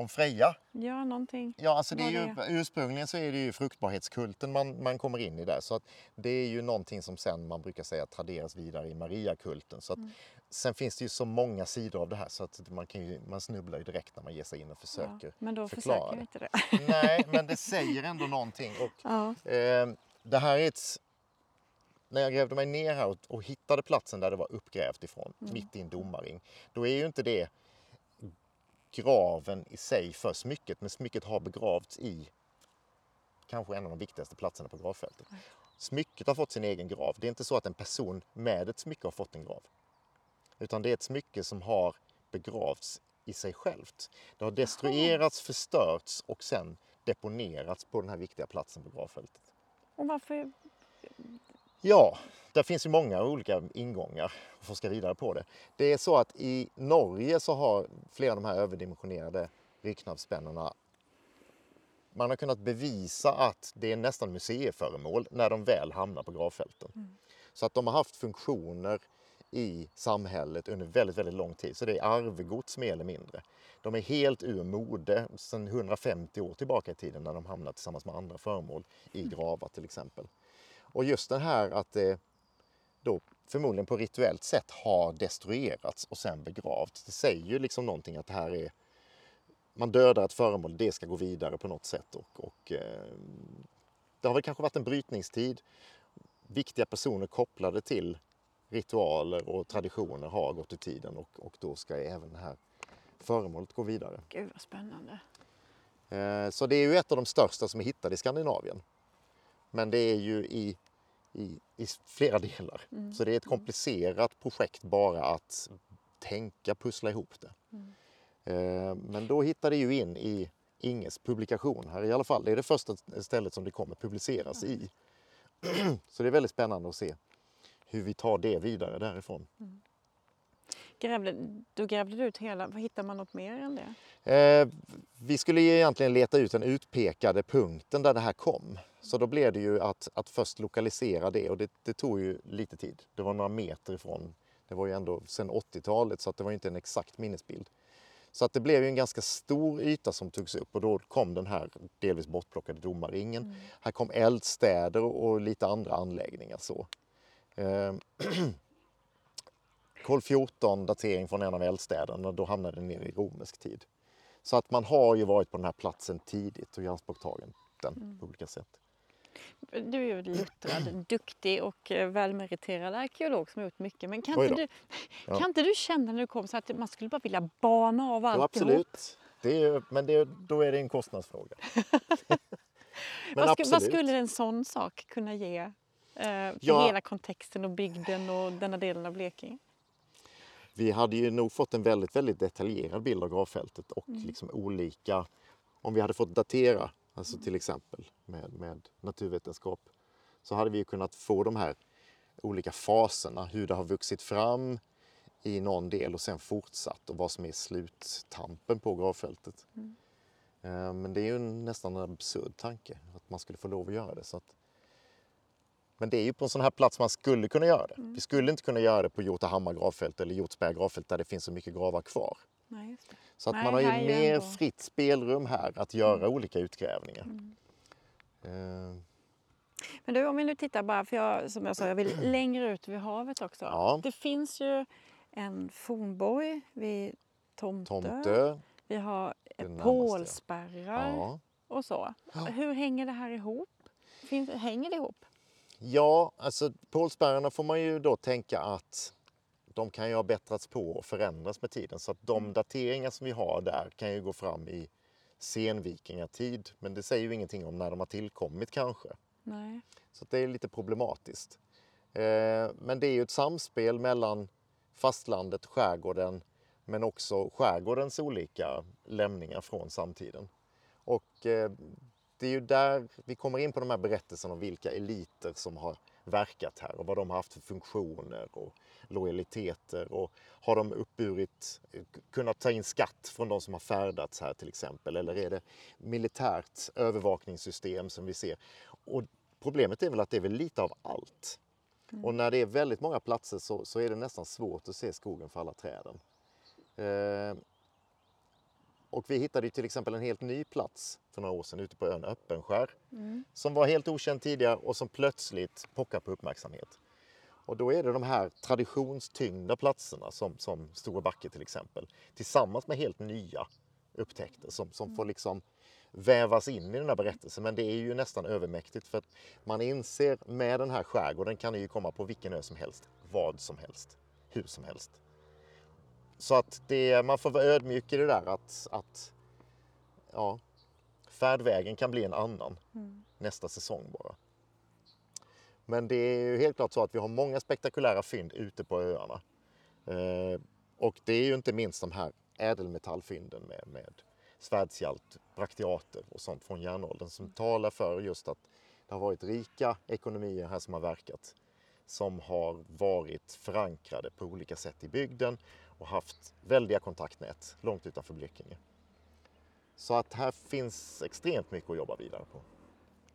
S3: Om Freja.
S1: Ja, någonting.
S3: Ja, alltså det är ju, ursprungligen så är det ju fruktbarhetskulten man, man kommer in i där. Så att det är ju någonting som sen man brukar säga traderas vidare i Mariakulten. Så att,
S1: Mm.
S3: Sen finns det ju så många sidor av det här så att man, kan ju, man snubblar ju direkt när man ger sig in och försöker.
S1: Ja, men då
S3: förklara
S1: försöker vi inte det.
S3: Nej, men det säger ändå någonting. Och,
S1: Ja.
S3: eh, det här är ett... När jag grävde mig ner här och, och hittade platsen där det var uppgrävt ifrån,
S1: Mm.
S3: mitt i en domarring, då är ju inte det graven i sig för smycket, men smycket har begravts i kanske en av de viktigaste platserna på gravfältet. Smycket har fått sin egen grav. Det är inte så att en person med ett smycke har fått en grav. Utan det är ett smycke som har begravts i sig självt. Det har destruerats, förstörts och sen deponerats på den här viktiga platsen på gravfältet.
S1: Och varför?
S3: Ja, där finns ju många olika ingångar att forska vidare på det. Det är så att i Norge så har flera av de här överdimensionerade ryggknappsspännena man har kunnat bevisa att det är nästan museiföremål när de väl hamnar på gravfälten. Så att de har haft funktioner i samhället under väldigt, väldigt lång tid. Så det är arvegods mer eller mindre. De är helt ur mode sedan 150 år tillbaka i tiden när de hamnar tillsammans med andra föremål i gravar till exempel. Och just det här att det då förmodligen på rituellt sätt har destruerats och sen begravts. Det säger ju liksom någonting att det här är man dödar ett föremål, det ska gå vidare på något sätt. Och, och, eh, det har väl kanske varit en brytningstid. Viktiga personer kopplade till ritualer och traditioner har gått ur tiden och, och då ska även det här föremålet gå vidare.
S1: Gud vad spännande.
S3: Eh, Så det är ju ett av de största som är hittade i Skandinavien. Men det är ju i, i, i flera delar. Så det är ett komplicerat projekt bara att tänka, pussla ihop det. Eh, Men då hittade det ju in i Inges publikation här i alla fall. Det är det första stället som det kommer publiceras i. Så det är väldigt spännande att se hur vi tar det vidare därifrån.
S1: Grävde, då grävde du ut hela, vad hittar man något mer än det?
S3: Eh, vi skulle ju egentligen leta ut den utpekade punkten där det här kom. Så då blev det ju att, att först lokalisera det och det, det tog ju lite tid. Det var några meter ifrån. Det var ju ändå sedan 80-talet så att det var inte en exakt minnesbild. Så att det blev ju en ganska stor yta som togs upp och då kom den här delvis bortplockade domarringen. Här kom eldstäder och, och lite andra anläggningar. Så. Eh, Kol 14 datering från en av eldstäderna, då hamnade den ner i romersk tid. Så att man har ju varit på den här platsen tidigt och ianspråktagen den på olika sätt.
S1: Du är ju luttrad, duktig och eh, välmeriterad arkeolog som har gjort mycket. Men kan inte, du,
S3: Ja.
S1: kan inte du känna när du kom så att man skulle bara vilja bana av
S3: Jo,
S1: alltihop?
S3: absolut. Det är, men det, då är det en kostnadsfråga. men
S1: Vad, sku, vad skulle en sån sak kunna ge eh,
S3: Ja.
S1: hela kontexten och bygden och denna delen av Blekinge?
S3: Vi hade ju nog fått en väldigt, väldigt detaljerad bild av gravfältet och liksom olika, om vi hade fått datera, alltså till exempel med, med naturvetenskap, så hade vi kunnat få de här olika faserna, hur det har vuxit fram i någon del och sen fortsatt och vad som är sluttampen på gravfältet. Eh, Men det är ju nästan en absurd tanke att man skulle få lov att göra det. Så att... Men det är ju på en sån här plats man skulle kunna göra det. Vi skulle inte kunna göra det på Jotahammar gravfält eller Hjortsberga gravfält där det finns så mycket gravar kvar.
S1: Nej.
S3: Så att
S1: Nej,
S3: man har ju mer
S1: ändå-
S3: fritt spelrum här att göra olika utgrävningar. Eh,
S1: Men du, om vi nu tittar bara, för jag, som jag sa, jag vill längre ut vid havet också.
S3: Ja.
S1: Det finns ju en fornborg vid Tomtö.
S3: Tomtö.
S1: Vi har pålspärrar
S3: Ja.
S1: och så. Hur hänger det här ihop? Finns, hänger det ihop?
S3: Ja, alltså pålspärrarna får man ju då tänka att de kan ju ha bättrats på och förändras med tiden. Så att de dateringar som vi har där kan ju gå fram i senvikingatid. Men det säger ju ingenting om när de har tillkommit kanske.
S1: Nej.
S3: Så det är lite problematiskt. Eh, men det är ju ett samspel mellan fastlandet, skärgården, men också skärgårdens olika lämningar från samtiden. Och eh, det är ju där vi kommer in på de här berättelserna om vilka eliter som har verkat här och vad de har haft för funktioner och lojaliteter och har de uppburit, kunnat ta in skatt från de som har färdats här till exempel eller är det militärt övervakningssystem som vi ser. Och problemet är väl att det är väl lite av allt. Och när det är väldigt många platser så, så är det nästan svårt att se skogen för alla träden. Eh, Och vi hittade till exempel en helt ny plats för några år sedan ute på ön Öppenskär som var helt okänd tidigare och som plötsligt pockar på uppmärksamhet. Och då är det de här traditionstyngda platserna som, som Stora Backe till exempel tillsammans med helt nya upptäckter som, som får liksom vävas in i den här berättelsen. Men det är ju nästan övermäktigt för att man inser med den här skärgården kan ju komma på vilken ö som helst, vad som helst, hur som helst. Så att det, man får vara ödmjuk i det där att, att ja, färdvägen kan bli en annan nästa säsong bara. Men det är ju helt klart så att vi har många spektakulära fynd ute på öarna. Eh, och det är ju inte minst de här ädelmetallfynden med, med svärdshjalt, brakteater och sånt från järnåldern som talar för just att det har varit rika ekonomier här som har verkat som har varit förankrade på olika sätt i bygden och haft väldiga kontaktnät långt utanför Blekinge. Så att här finns extremt mycket att jobba vidare på.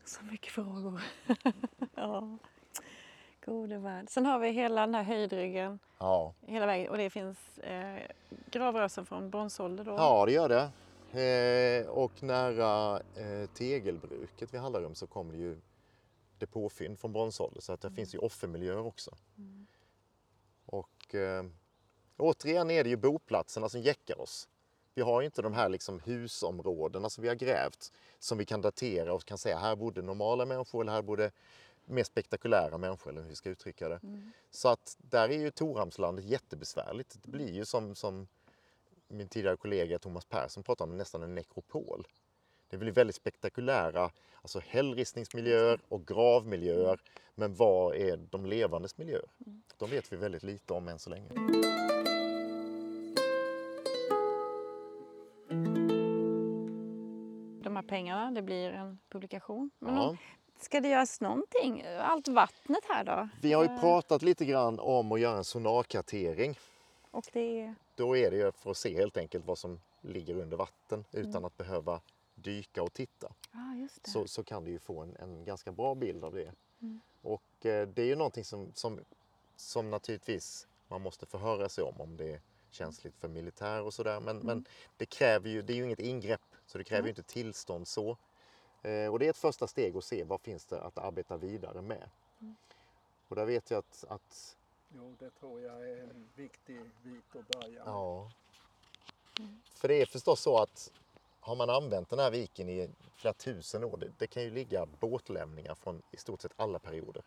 S1: Så mycket frågor. ja. Gode värld. Sen har vi hela den här höjdryggen
S3: Ja,
S1: hela vägen och det finns eh, gravrösen från bronsålder då.
S3: ja det gör det. Eh, och nära eh, tegelbruket vid Hallarum så kommer det ju depåfynd från bronsålder så att det finns ju offermiljöer också. Och eh, återigen är det ju boplatserna som jäckar oss. Vi har ju inte de här liksom husområdena som vi har grävt som vi kan datera och kan säga här bodde normala människor eller här bodde mer spektakulära människor eller hur vi ska uttrycka det. Så att där är ju Torhamnslandet jättebesvärligt. Det blir ju som, som min tidigare kollega Thomas Persson pratade om, nästan en nekropol. Det blir väldigt spektakulära alltså hällristningsmiljöer och gravmiljöer. Men vad är de levandes miljöer? De vet vi väldigt lite om än så länge.
S1: Pengarna, det blir en publikation. Men
S3: Ja.
S1: Ska det göras någonting? Allt vattnet här då?
S3: Vi har ju
S1: Eh,
S3: pratat lite grann om att göra en sonarkartering.
S1: Och det är...
S3: Då är det ju för att se helt enkelt vad som ligger under vatten utan att behöva dyka och titta.
S1: Det.
S3: så, så kan du ju få en, en ganska bra bild av det. Och eh, det är ju någonting som, som, som naturligtvis man måste förhöra sig om, om det känsligt för militär och sådär. Men, men det kräver ju, det är ju inget ingrepp, så det kräver ju inte tillstånd så. Eh, och det är ett första steg att se vad finns det att arbeta vidare med. Och där vet jag att, att
S2: Jo, det tror jag är en viktig bit att börja med.
S3: Ja. För det är förstås så att har man använt den här viken i flera tusen år, det, det kan ju ligga båtlämningar från i stort sett alla perioder.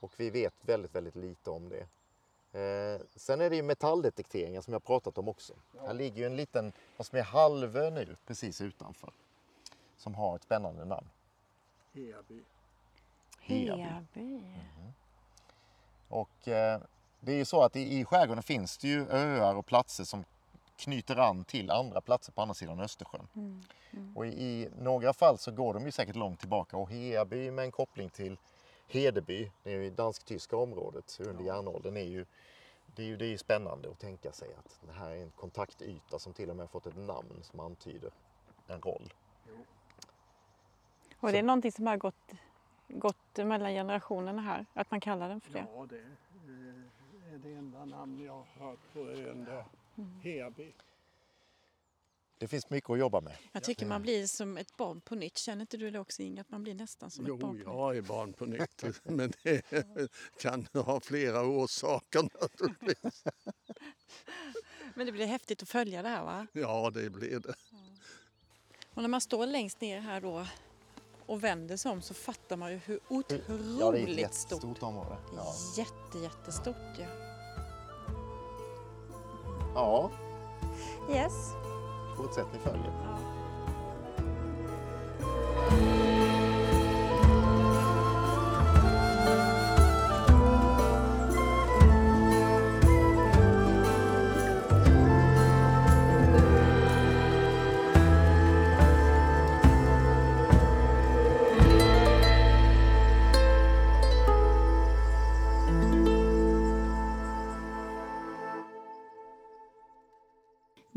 S3: Och vi vet väldigt, väldigt lite om det. Eh, sen är det ju metalldetekteringar som jag pratat om också. Här ligger ju en liten, vad som är halvö nu, precis utanför. Som har ett spännande namn.
S2: Heaby.
S3: Heaby.
S1: Heaby.
S3: Och eh, det är ju så att i, i skärgården finns det ju öar och platser som knyter an till andra platser på andra sidan Östersjön. Och i, i några fall så går de ju säkert långt tillbaka och Heaby med en koppling till Hedeby, det är ju dansk-tyska området under järnåldern, är ju, det är ju det är ju spännande att tänka sig att det här är en kontaktyta som till och med fått ett namn som antyder en roll.
S1: Och det är någonting som har gått, gått mellan generationerna här, att man kallar den för det.
S2: Ja, det eh, är det enda namn jag har hört på ön där. Heby.
S3: Det finns mycket att jobba med.
S1: Jag tycker man blir som ett barn på nytt. Känner inte du det också Inga? Att man blir nästan som ett
S2: Jo,
S1: barn på nytt?
S2: jag är barn på nytt. Men det kan ha flera orsaker naturligtvis.
S1: Men det blir häftigt att följa det här va?
S2: Ja, det blir det.
S1: Och när man står längst ner här då och vänder sig om så fattar man ju hur otroligt
S3: Ja, det är ett
S1: stort.
S3: jättestort område. Ja.
S1: Jätte, jättestort ja.
S3: ja,
S1: Yes
S3: fortsättning följer.